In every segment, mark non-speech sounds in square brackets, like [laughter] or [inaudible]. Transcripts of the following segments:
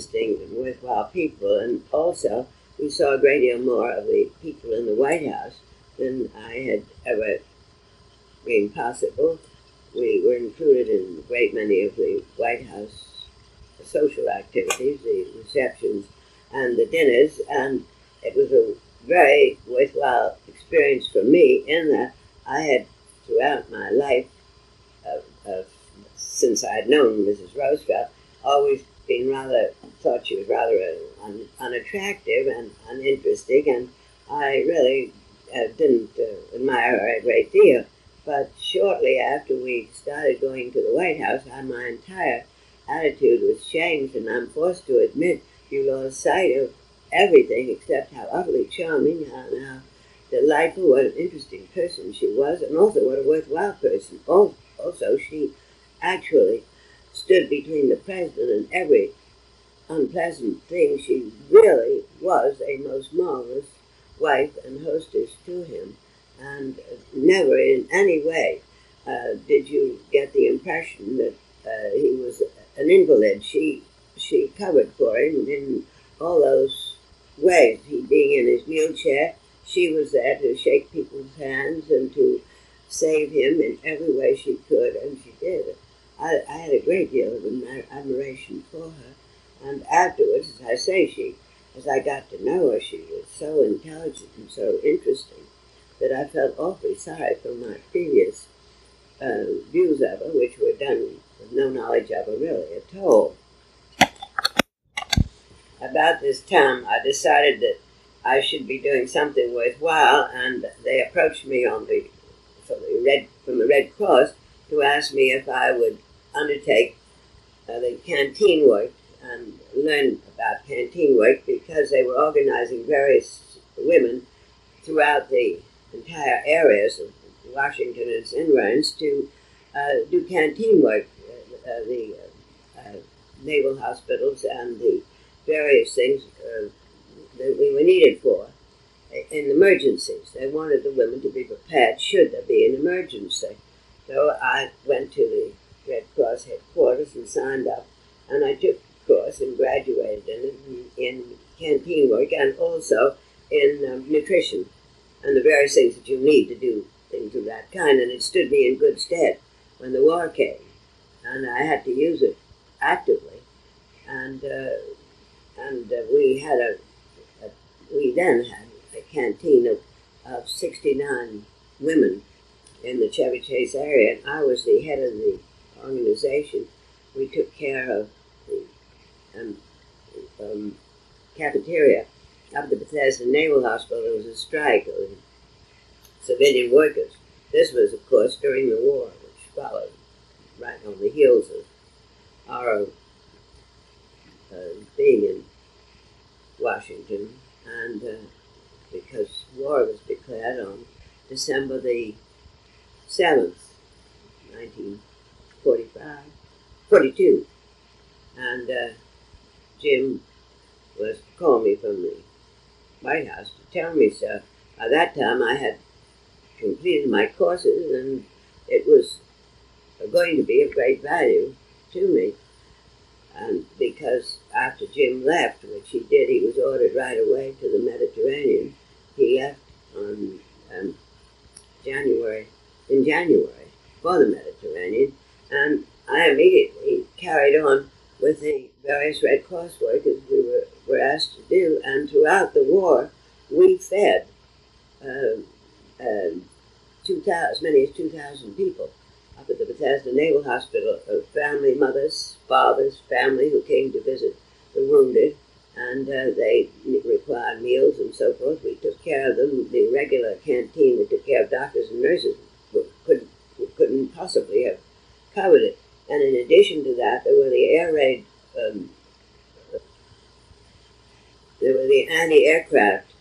interesting worthwhile people, and also we saw a great deal more of the people in the White House than I had ever been possible. We were included in a great many of the White House social activities, the receptions and the dinners, and it was a very worthwhile experience for me in that I had throughout my life, uh, uh, since I had known Mrs. Roosevelt, always been rather thought she was rather uh, un, unattractive and uninteresting, and I really uh, didn't uh, admire her a great deal. But shortly after we started going to the White House, my entire attitude was changed, and I'm forced to admit you lost sight of everything except how utterly charming and how delightful, what an interesting person she was, and also what a worthwhile person. Also, she actually stood between the president and every unpleasant thing. She really was a most marvelous wife and hostess to him, and never in any way uh, did you get the impression that uh, he was an invalid. She she covered for him in all those ways. He being in his wheelchair, she was there to shake people's hands and to save him in every way she could, and she did. I, I had a great deal of admiration for her. And afterwards, as I say, she, as I got to know her, she was so intelligent and so interesting that I felt awfully sorry for my previous uh, views of her, which were done with no knowledge of her really at all. About this time, I decided that I should be doing something worthwhile, and they approached me on the from the Red from the Red Cross to ask me if I would undertake uh, the canteen work and learn about canteen work because they were organizing various women throughout the entire areas of Washington and its environs to uh, do canteen work, uh, uh the uh, naval hospitals and the various things uh, that we were needed for in emergencies. They wanted the women to be prepared should there be an emergency. So I went to the Red Cross headquarters and signed up, and I took the course and graduated in, in canteen work and also in um, nutrition and the various things that you need to do things of that kind. And it stood me in good stead when the war came, and I had to use it actively. And uh, and uh, we had a, a, we then had a canteen of, of 69 women in the Chevy Chase area, and I was the head of the organization, we took care of the um, um, cafeteria up at the Bethesda Naval Hospital. There was a strike of civilian workers. This was, of course, during the war, which followed right on the heels of our uh, being in Washington, and uh, because war was declared on December the 7th, 19. 45, 42. And uh, Jim was to call me from the White House to tell me so. By that time, I had completed my courses, and it was going to be of great value to me. And because after Jim left, which he did, he was ordered right away to the Mediterranean. He left on um, January, in January, for the Mediterranean, and I immediately carried on with the various Red Cross work as we were, were asked to do. And throughout the war, we fed uh, uh, 2,000, as many as 2,000 people up at the Bethesda Naval Hospital, of family, mothers, fathers, family who came to visit the wounded, and uh, they required meals and so forth. We took care of them. The regular canteen that took care of doctors and nurses couldn't, couldn't possibly have covered it. And in addition to that, there were the air raid, um, there were the anti-aircraft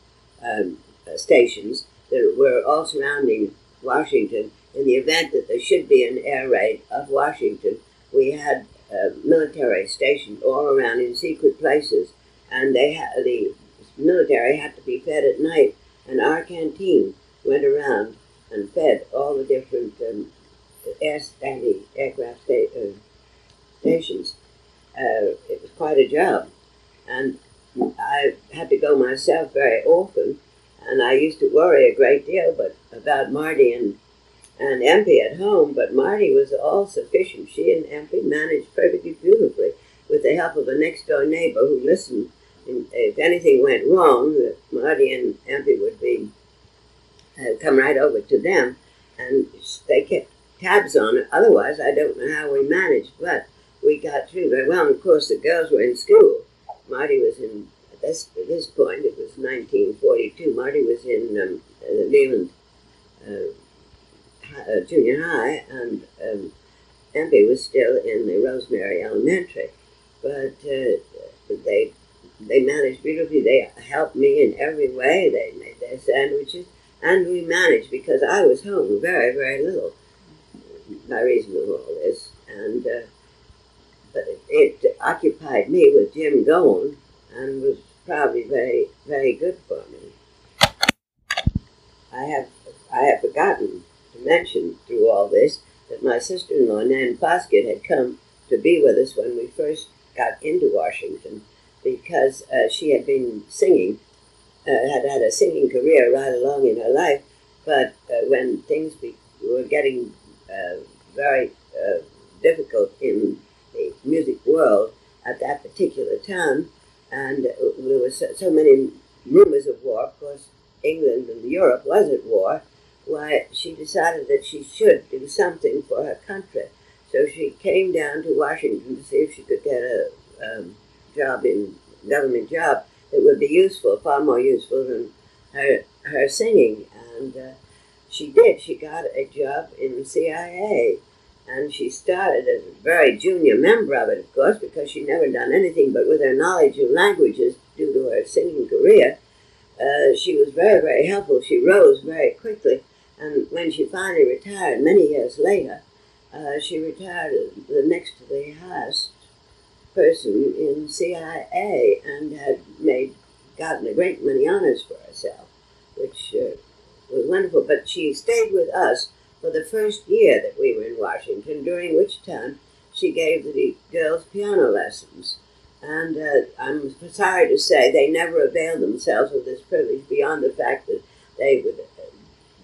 um, uh, stations that were all surrounding Washington. In the event that there should be an air raid of Washington, we had uh, military stationed all around in secret places, and they the military had to be fed at night, and our canteen went around and fed all the different um, anti-aircraft sta- uh, stations. Uh, it was quite a job. and I had to go myself very often, and I used to worry a great deal, but about Marty and and Empy at home. But Marty was all sufficient. She and Empy managed perfectly beautifully with the help of a next door neighbor who listened. And if anything went wrong, Marty and Empy would be uh, come right over to them, and they kept tabs on it. Otherwise, I don't know how we managed, but we got through very well. And of course, the girls were in school. Marty was in at this at this point. It was 1942. Marty was in um, uh, Leland uh, uh, Junior High, and um, Empy was still in the Rosemary Elementary. But uh, they they managed beautifully. They helped me in every way. They made their sandwiches, and we managed because I was home very very little by reason of all this, and. Uh, but it, it, occupied me with Jim going and was probably very, very good for me. I have, I have forgotten to mention through all this that my sister-in-law, Nan Foskett, had come to be with us when we first got into Washington because uh, she had been singing, uh, had had a singing career right along in her life, but uh, when things be- were getting uh, very uh, difficult in the music world at that particular time, and there were so, so many rumors of war. Of course, England and Europe was at war. Why she decided that she should do something for her country. So she came down to Washington to see if she could get a um, job in government job that would be useful, far more useful than her her singing. And uh, she did. She got a job in the CIA and she started as a very junior member of it, of course, because she'd never done anything but with her knowledge of languages due to her singing career. Uh, she was very, very helpful. She rose very quickly, and when she finally retired, many years later, uh, she retired the next to the highest person in CIA and had made gotten a great many honors for herself, which uh, was wonderful. But she stayed with us for the first year that we were in Washington, during which time she gave the girls piano lessons. And uh, I'm sorry to say they never availed themselves of this privilege beyond the fact that they would uh,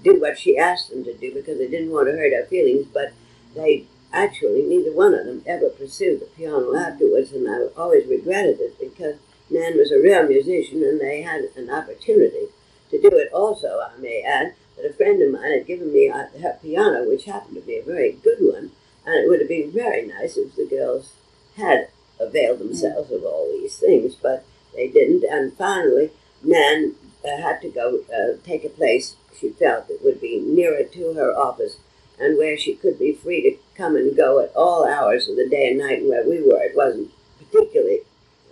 do what she asked them to do because they didn't want to hurt her feelings, but they actually, neither one of them ever pursued the piano afterwards, and I always regretted it because Nan was a real musician and they had an opportunity to do it also, I may add, that a friend of mine had given me her piano, which happened to be a very good one, and it would have been very nice if the girls had availed themselves of all these things, but they didn't. And finally, Nan uh, had to go uh, take a place she felt that would be nearer to her office and where she could be free to come and go at all hours of the day and night. And where we were, it wasn't particularly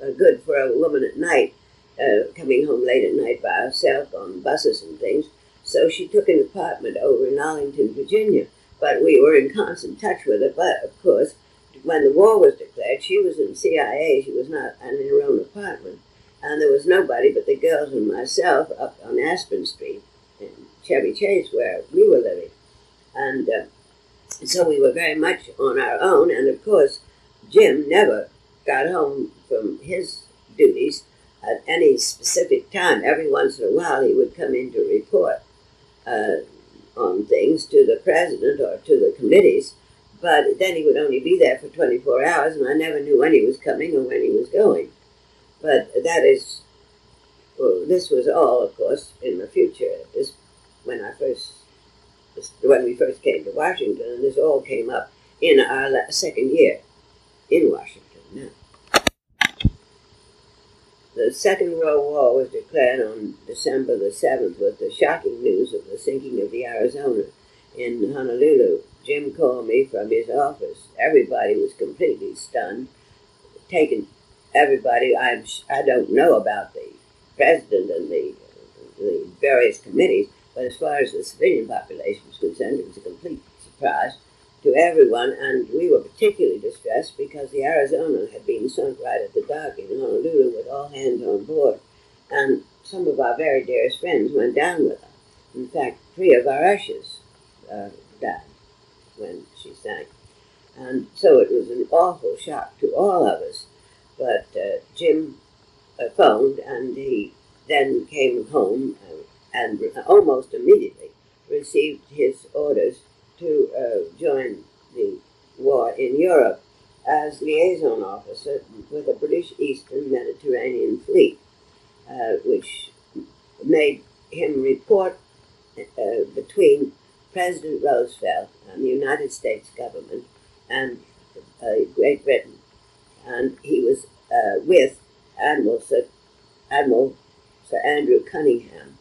uh, good for a woman at night, uh, coming home late at night by herself on buses and things. So she took an apartment over in Arlington, Virginia. But we were in constant touch with her. But of course, when the war was declared, she was in CIA. She was not in her own apartment. And there was nobody but the girls and myself up on Aspen Street in Chevy Chase, where we were living. And uh, so we were very much on our own. And of course, Jim never got home from his duties at any specific time. Every once in a while, he would come in to report uh, on things to the president or to the committees, but then he would only be there for 24 hours, and I never knew when he was coming or when he was going. But that is, well, this was all, of course, in the future. This, when I first, when we first came to Washington, and this all came up in our second year in Washington. Now the Second World War was declared on December the 7th with the shocking news of the sinking of the Arizona in Honolulu. Jim called me from his office. Everybody was completely stunned. Taken everybody, I'm, I don't know about the president and the, the various committees, but as far as the civilian population was concerned, it was a complete surprise to everyone, and we were particularly distressed because the Arizona had been sunk right at the dock in Honolulu with all hands on board, and some of our very dearest friends went down with her. In fact, three of our ushers uh, died when she sank. And so it was an awful shock to all of us. But uh, Jim uh, phoned, and he then came home uh, and almost immediately received his orders to uh, join the war in Europe as liaison officer with the British Eastern Mediterranean Fleet, uh, which made him report uh, between President Roosevelt and the United States government and uh, Great Britain. And he was uh, with Admiral Sir, Admiral Sir Andrew Cunningham,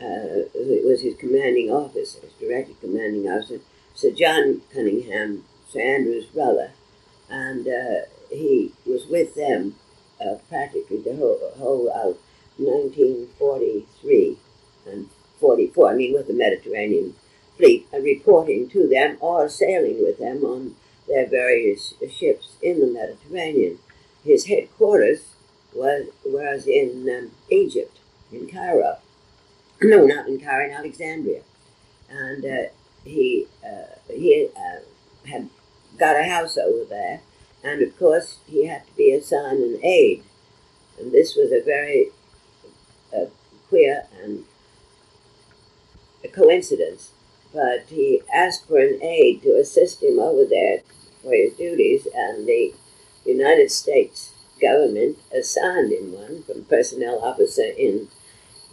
uh, was his commanding officer, his direct commanding officer, Sir John Cunningham, Sir Andrew's brother, and uh, he was with them uh, practically the whole, whole of 1943 and 44. I mean, with the Mediterranean fleet, uh, reporting to them or sailing with them on their various ships in the Mediterranean. His headquarters was was in um, Egypt, in Cairo. [clears throat] No, not in Cairo, in Alexandria, and uh, he uh, he uh, had got a house over there, and of course he had to be assigned an aide, and this was a very uh, queer and a coincidence. But he asked for an aide to assist him over there for his duties, and the United States government assigned him one from personnel officer in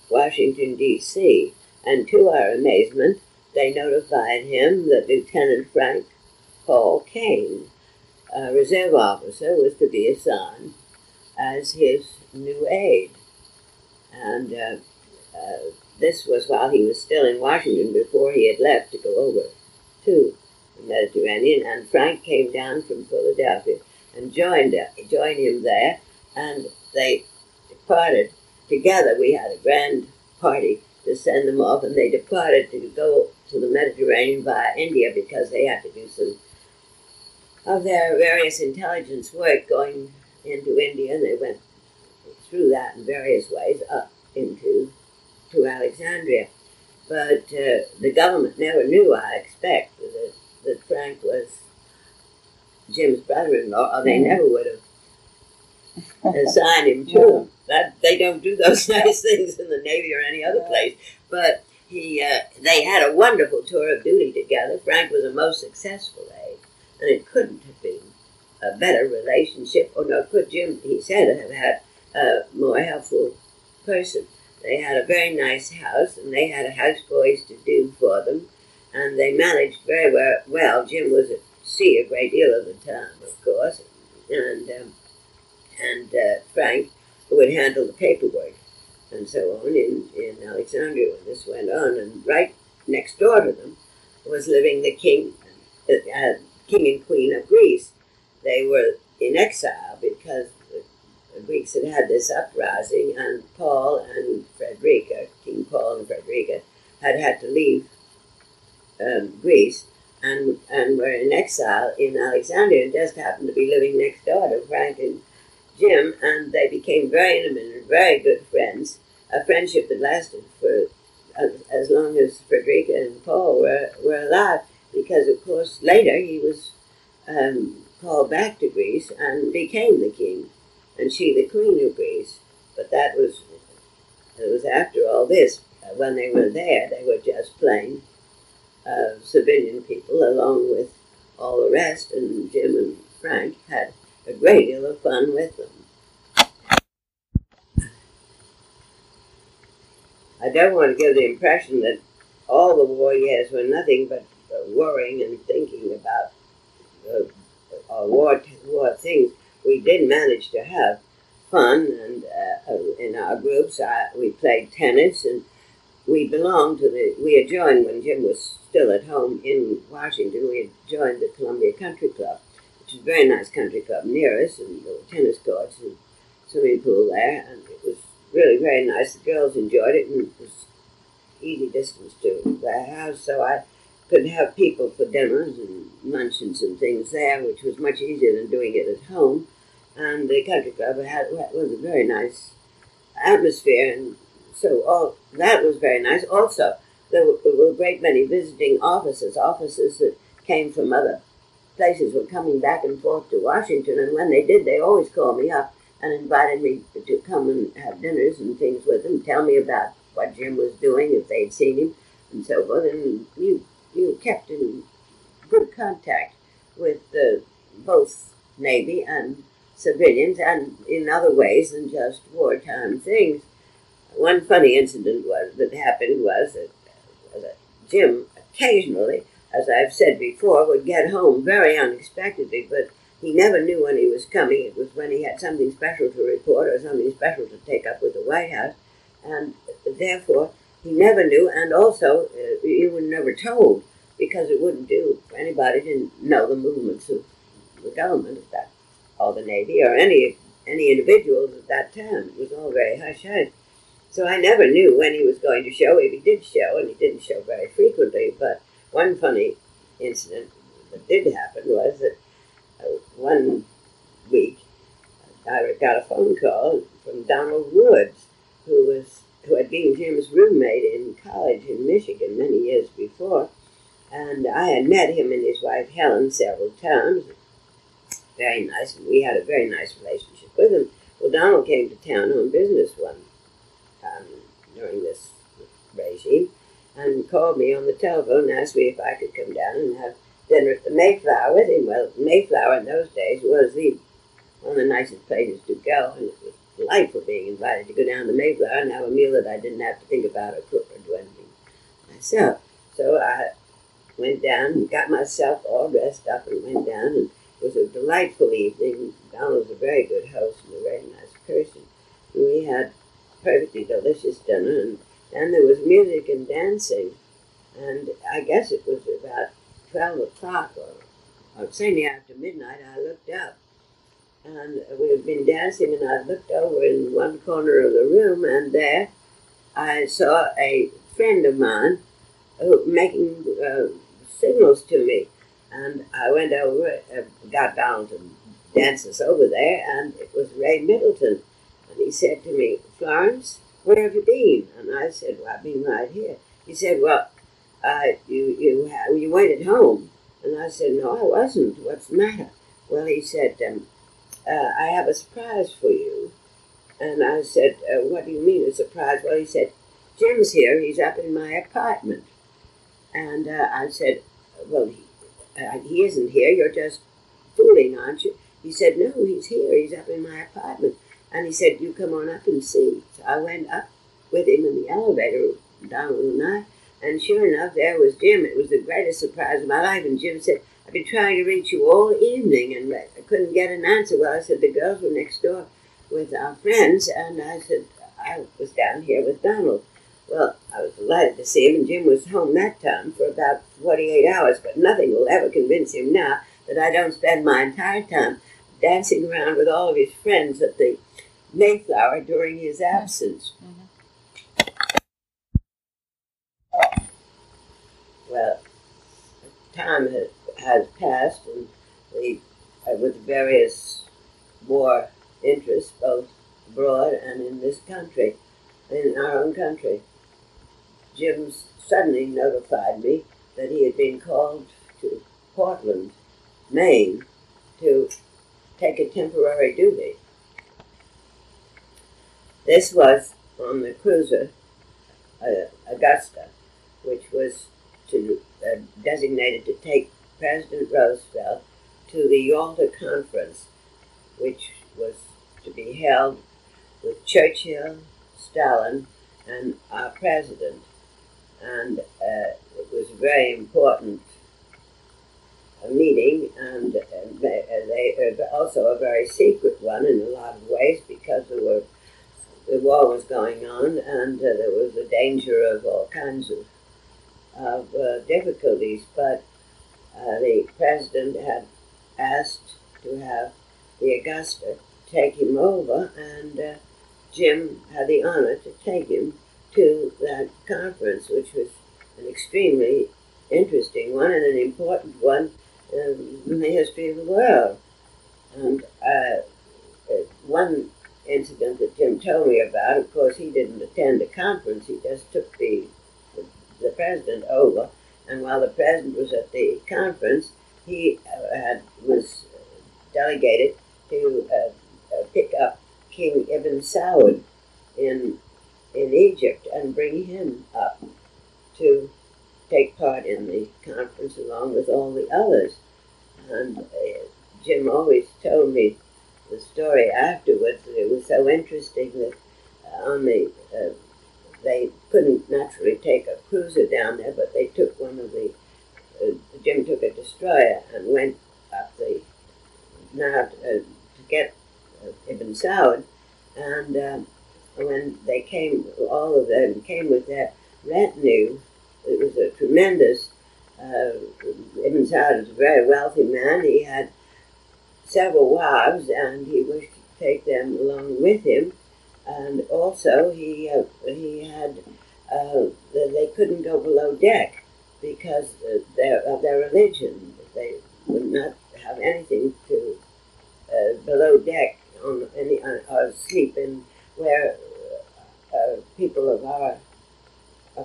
Washington, D.C. And to our amazement, they notified him that Lieutenant Frank Paul Kane, a reserve officer, was to be assigned as his new aide. And uh, uh, this was while he was still in Washington before he had left to go over to the Mediterranean. And Frank came down from Philadelphia and joined, uh, joined him there. And they departed together. We had a grand party to send them off, and they departed to go to the Mediterranean via India because they had to do some of their various intelligence work going into India, and they went through that in various ways up into to Alexandria. But uh, the government never knew, I expect, that, that Frank was Jim's brother-in-law, or they never would have assigned him to him. That they don't do those [laughs] nice things in the Navy or any other place. But he, uh, they had a wonderful tour of duty together. Frank was a most successful aide, and it couldn't have been a better relationship, or no, could Jim, he said, have had a more helpful person. They had a very nice house, and they had a houseboys to do for them, and they managed very well. well. Jim was at sea a great deal of the time, of course, and um, and uh, Frank would handle the paperwork and so on in, in Alexandria when this went on. And right next door to them was living the king, uh, uh, king and queen of Greece. They were in exile because the Greeks had had this uprising, and Paul and Frederica, King Paul and Frederica, had had to leave um, Greece and, and were in exile in Alexandria and just happened to be living next door to Frank and Jim, and they became very intimate and very good friends. A friendship that lasted for as, as long as Frederica and Paul were, were alive, because of course later he was um, called back to Greece and became the king, and she the queen of Greece. But that was it was after all this. Uh, when they were there, they were just plain uh, civilian people, along with all the rest. And Jim and Frank had a great deal of fun with them. I don't want to give the impression that all the war years were nothing but uh, worrying and thinking about uh, uh, war, war things. We did manage to have fun, and uh, uh in our groups, we played tennis, and we belonged to the. We had joined when Jim was still at home in Washington. We had joined the Columbia Country Club, a very nice country club near us, and there were tennis courts and swimming pool there, and it was really very nice. The girls enjoyed it, and it was easy distance to their house, so I could have people for dinners and luncheons and things there, which was much easier than doing it at home. And the country club had was a very nice atmosphere, and so all that was very nice. Also, there were a great many visiting officers, officers that came from other places were coming back and forth to Washington, and when they did, they always called me up and invited me to come and have dinners and things with them, tell me about what Jim was doing, if they'd seen him, and so forth. And you you kept in good contact with uh, both Navy and civilians, and in other ways than just wartime things. One funny incident was that happened was that, was that Jim occasionally, as I've said before, would get home very unexpectedly, but he never knew when he was coming. It was when he had something special to report or something special to take up with the White House, and therefore he never knew, and also uh, were never told because it wouldn't do anybody to know the movements of the government at that, or the Navy, or any any individuals at that time. It was all very hush hush. So I never knew when he was going to show. If he did show, and he didn't show very frequently, but one funny incident that did happen was that uh, one week I got a phone call from Donald Woods, who was who had been Jim's roommate in college in Michigan many years before, and I had met him and his wife Helen several times. Very nice, and we had a very nice relationship with him. Well, Donald came to town on business one time during this regime and called me on the telephone and asked me if I could come down and have dinner at the Mayflower with him. Well, Mayflower in those days was the one of the nicest places to go, and it was delightful being invited to go down to Mayflower and have a meal that I didn't have to think about or cook or do anything myself. So I went down and got myself all dressed up and went down, and it was a delightful evening. Donald was a very good host and a very nice person. We had perfectly delicious dinner, and then there was music and dancing, and I guess it was about 12 o'clock or, or certainly after midnight, I looked up and we had been dancing, and I looked over in one corner of the room, and there I saw a friend of mine who making uh, signals to me, and I went over, uh, got down to dance us over there, and it was Ray Middleton, and he said to me, Florence, where have you been? And I said, Well, I've been right here. He said, Well, uh, you you you went at home, and I said, No, I wasn't. What's the matter? Well, he said. Um, uh, I have a surprise for you. And I said, uh, What do you mean a surprise? Well, he said, Jim's here. He's up in my apartment. And uh, I said, Well, he, uh, he isn't here. You're just fooling, aren't you? He said, No, he's here. He's up in my apartment. And he said, You come on up and see. I went up with him in the elevator, Donald and I. And sure enough, there was Jim. It was the greatest surprise of my life. And Jim said, I've been trying to reach you all evening and I couldn't get an answer. Well, I said, the girls were next door with our friends, and I said, I was down here with Donald. Well, I was delighted to see him, and Jim was home that time for about 48 hours, but nothing will ever convince him now that I don't spend my entire time dancing around with all of his friends at the Mayflower during his absence. Mm-hmm. Well, time has has passed, and we, uh, with various war interests, both abroad and in this country, in our own country, Jim suddenly notified me that he had been called to Portland, Maine, to take a temporary duty. This was on the cruiser uh, Augusta, which was to, uh, designated to take President Roosevelt to the Yalta Conference, which was to be held with Churchill, Stalin, and our president. And uh, it was a very important uh, meeting, and, they, they, uh, also a very secret one in a lot of ways because there were the war was going on, and uh, there was a danger of all kinds of of uh, difficulties. But uh, the president had asked to have the Augusta take him over, and uh, Jim had the honor to take him to that conference, which was an extremely interesting one and an important one in the history of the world. And uh, uh, one Told me about, of course, he didn't attend the conference, he just took the, the, the president over. And while the president was at the conference, he uh, had, was delegated to uh, uh pick up King Ibn Saud in in Egypt and bring him up to take part in the conference along with all the others. And uh, Jim always told me the story afterwards it was so interesting that uh, on the uh, they couldn't naturally take a cruiser down there, but they took one of the uh, Jim took a destroyer and went up the Nile uh, to get uh, Ibn Saud, and um, when they came, all of them came with their retinue. It was a tremendous. Ibn Saud was a very wealthy man. He had several wives, and he wished to take them along with him. And also, he uh, he had uh, they couldn't go below deck because their, of their religion. They would not have anything to uh, below deck on any uh, or sleep in where uh, people of our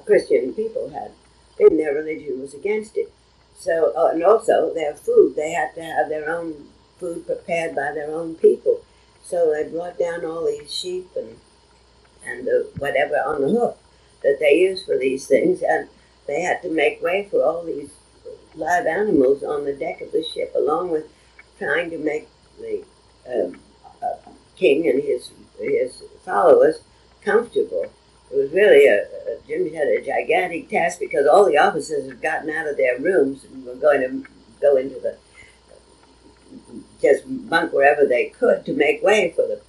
Christian people had been. Their religion was against it. So uh, and also their food. They had to have their own food prepared by their own people. So they brought down all these sheep and and whatever on the hook that they used for these things and they had to make way for all these live animals on the deck of the ship, along with trying to make the um, uh, king and his his followers comfortable. It was really a, a Jim had a gigantic task because all the officers had gotten out of their rooms and were going to go into the just bunk wherever they could to make way for the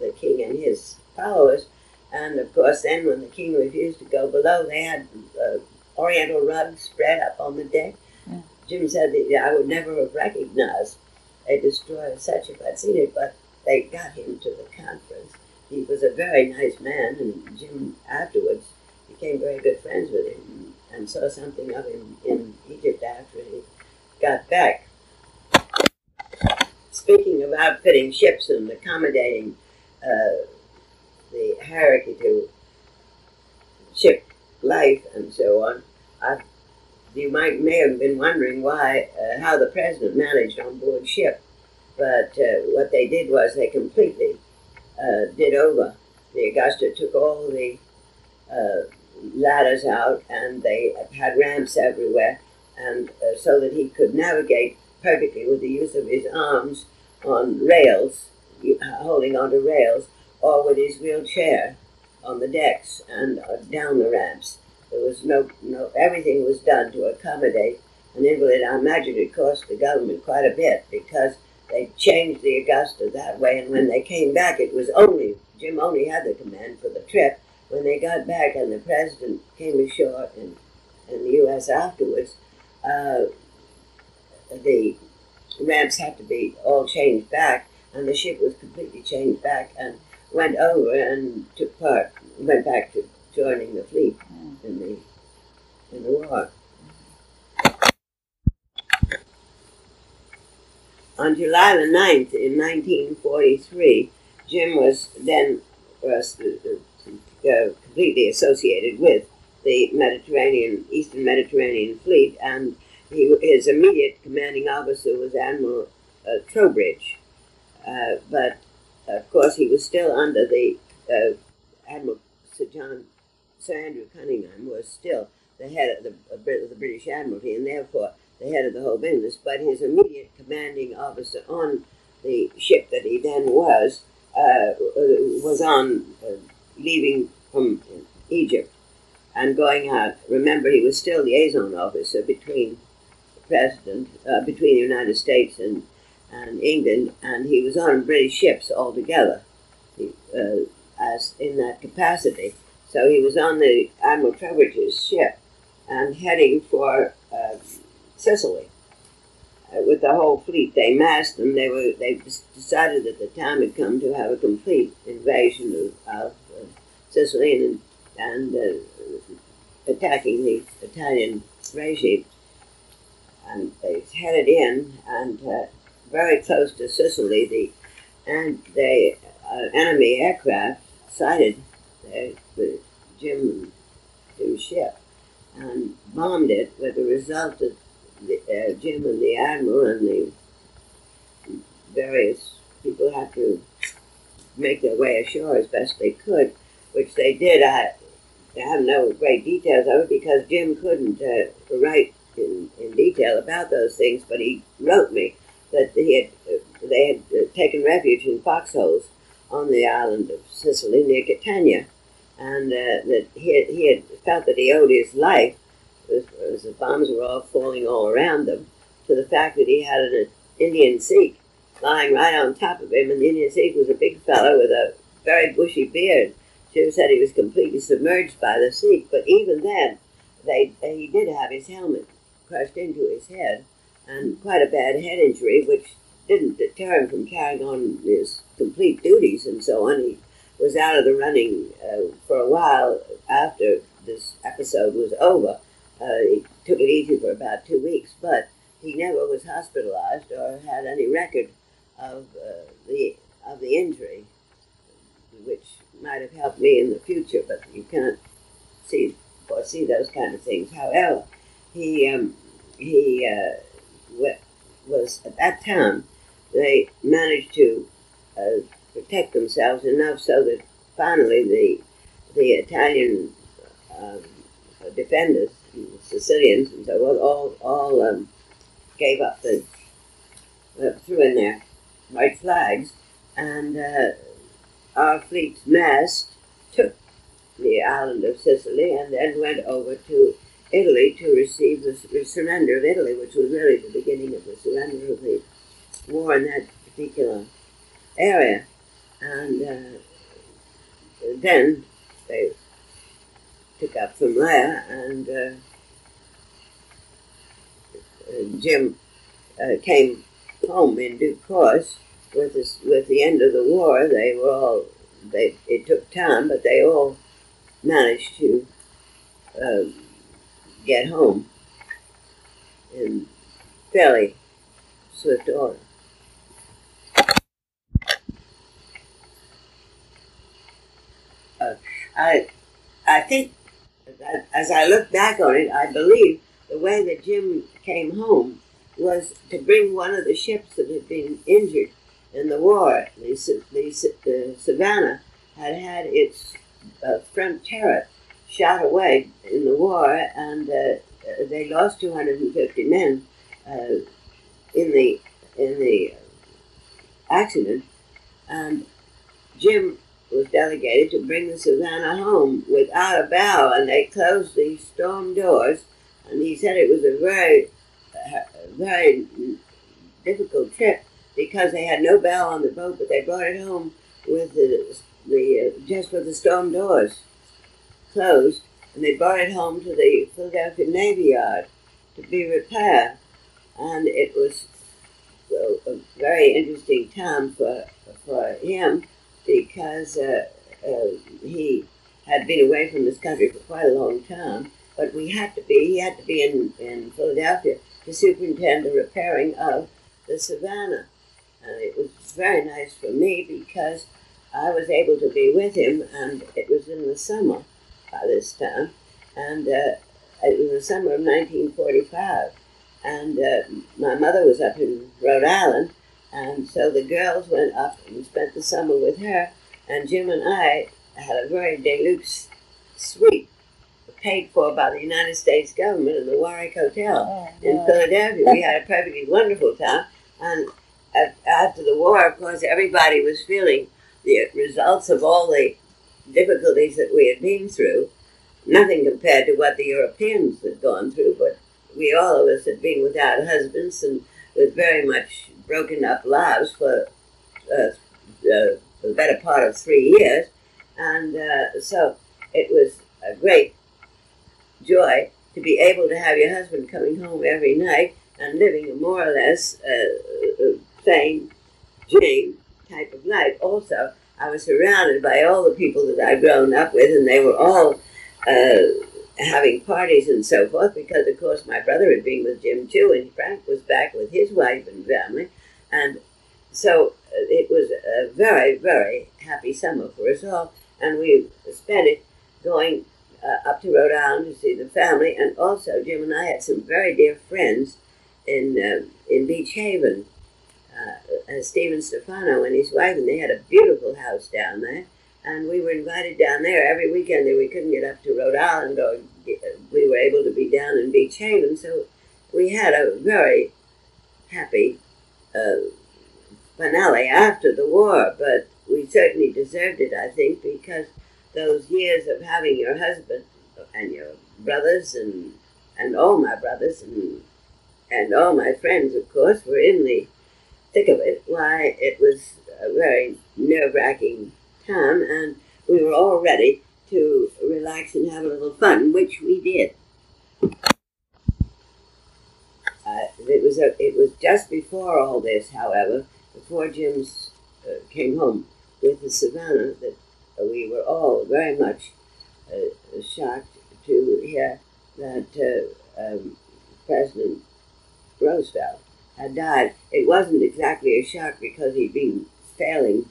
the king and his followers. And of course, then when the king refused to go below, they had uh, oriental rugs spread up on the deck. Yeah. Jim said that I would never have recognized a destroyer such if I'd seen it, but they got him to the conference. He was a very nice man, and Jim afterwards became very good friends with him and saw something of him in Egypt after he got back. Speaking of outfitting ships and accommodating uh, the hierarchy to ship life and so on, I, you might may have been wondering why uh, how the president managed on board ship, but uh, what they did was they completely uh, did over. The Augusta took all the uh, ladders out, and they had ramps everywhere, and uh, so that he could navigate perfectly with the use of his arms on rails, holding onto rails, or with his wheelchair on the decks and uh, down the ramps. There was no, no, everything was done to accommodate an invalid. I imagine it cost the government quite a bit because they changed the Augusta that way, and when they came back, it was only, Jim only had the command for the trip. When they got back and the president came ashore in, in the U.S. afterwards, uh, the ramps had to be all changed back, and the ship was completely changed back, and went over and took part, went back to joining the fleet in the in the war. On July the 9th in 1943, Jim was then was uh, completely associated with the Mediterranean, Eastern Mediterranean Fleet, and he, his immediate commanding officer was Admiral uh, Troubridge. Uh, but of course, he was still under the uh, Admiral Sir John Sir Andrew Cunningham was still the head of the, of the British Admiralty and therefore the head of the whole business. But his immediate commanding officer on the ship that he then was uh, was on uh, leaving from Egypt and going out. Remember, he was still liaison officer between president, uh, between the United States and and England, and he was on British ships altogether he, uh, as in that capacity. So he was on the Admiral Troubridge's ship and heading for uh, Sicily with the whole fleet. They massed them. they were they decided that the time had come to have a complete invasion of, of Sicily and, and uh, attacking the Italian regime. And they headed in and uh, very close to Sicily, the and the uh, enemy aircraft sighted the, the Jim, ship and bombed it, with the result that the, uh, Jim and the admiral and the various people had to make their way ashore as best they could, which they did. I, I have no great details of it because Jim couldn't uh, write in, in detail about those things, but he wrote me that he had uh, they had uh, taken refuge in foxholes on the island of Sicily near Catania, and uh, that he had, he had felt that he owed his life, as, the bombs were all falling all around them, to the fact that he had an Indian Sikh lying right on top of him, and the Indian Sikh was a big fellow with a very bushy beard. Jim said he was completely submerged by the Sikh, but even then, they, he did have his helmet crushed into his head, and quite a bad head injury, which didn't deter him from carrying on his complete duties and so on. He was out of the running uh, for a while after this episode was over. Uh, he took it easy for about two weeks, but he never was hospitalized or had any record of uh, the of the injury, which might have helped me in the future. But you can't see foresee those kind of things. However, he um, he uh, was at that time they managed to uh, protect themselves enough so that finally the the Italian um, defenders, Sicilians, and so on, all all um, gave up the uh, threw in their white flags, and uh, our fleet's mast took the island of Sicily and then went over to Italy to receive the, surrender of Italy, which was really the beginning of the surrender of the war in that particular area. And uh, then they took up from there, and uh, Jim uh, came home in due course. With this, with the end of the war, they were all they. It took time, but they all managed to uh, get home in fairly swift order. Uh, I, I think, as I look back on it, I believe the way that Jim came home was to bring one of the ships that had been injured in the war. The, the, the Savannah had had its uh, front turret shot away in the war, and uh, they lost 250 men uh, in the in the accident. And Jim was delegated to bring the Savannah home without a bow, and they closed the storm doors. And he said it was a very, very difficult trip because they had no bow on the boat, but they brought it home with the, the uh, just with the storm doors closed, and they brought it home to the Philadelphia Navy Yard to be repaired. And it was a, a very interesting time for, for him because uh, uh, he had been away from this country for quite a long time. But we had to be, he had to be in, in Philadelphia to superintend the repairing of the Savannah. And it was very nice for me because I was able to be with him, and it was in the summer by this time, and uh, it was the summer of 1945. And uh, my mother was up in Rhode Island, and so the girls went up and spent the summer with her, and Jim and I had a very deluxe suite paid for by the United States government in the Warwick Hotel oh, in Philadelphia. we had a perfectly wonderful time, and after the war, of course, everybody was feeling the results of all the difficulties that we had been through, nothing compared to what the Europeans had gone through, but we all of us had been without husbands and with very much broken up lives for uh, uh, the better part of three years. And uh, so it was a great joy to be able to have your husband coming home every night and living a more or less uh, same dream type of life. Also, I was surrounded by all the people that I'd grown up with, and they were all uh, having parties and so forth, because of course my brother had been with Jim too, and Frank was back with his wife and family. And so uh, it was a very, very happy summer for us all, and we spent it going uh, up to Rhode Island to see the family, and also Jim and I had some very dear friends in uh, in Beach Haven, uh, Stephen Stefano and his wife, and they had a beautiful house down there. And we were invited down there every weekend that we couldn't get up to Rhode Island, or get, we were able to be down in Beach Haven. So we had a very happy uh, finale after the war, but we certainly deserved it, I think, because those years of having your husband and your brothers and and all my brothers and and all my friends, of course, were in the thick of it. Why, it was a very nerve wracking time, and we were all ready to relax and have a little fun, which we did. Uh, it was a, it was just before all this, however, before Jim's uh, came home with the Savannah, that we were all very much uh, shocked to hear that uh, um, President Roosevelt had died. It wasn't exactly a shock because he'd been failing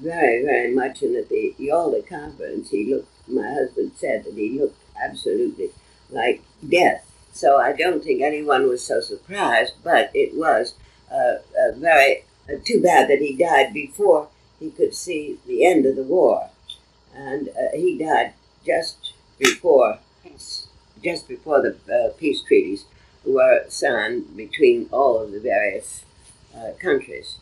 very, very much, and at the Yalta conference, he looked. My husband said that he looked absolutely like death. So I don't think anyone was so surprised, but it was uh, very uh, too bad that he died before he could see the end of the war, and uh, he died just before just before the uh, peace treaties were signed between all of the various uh, countries.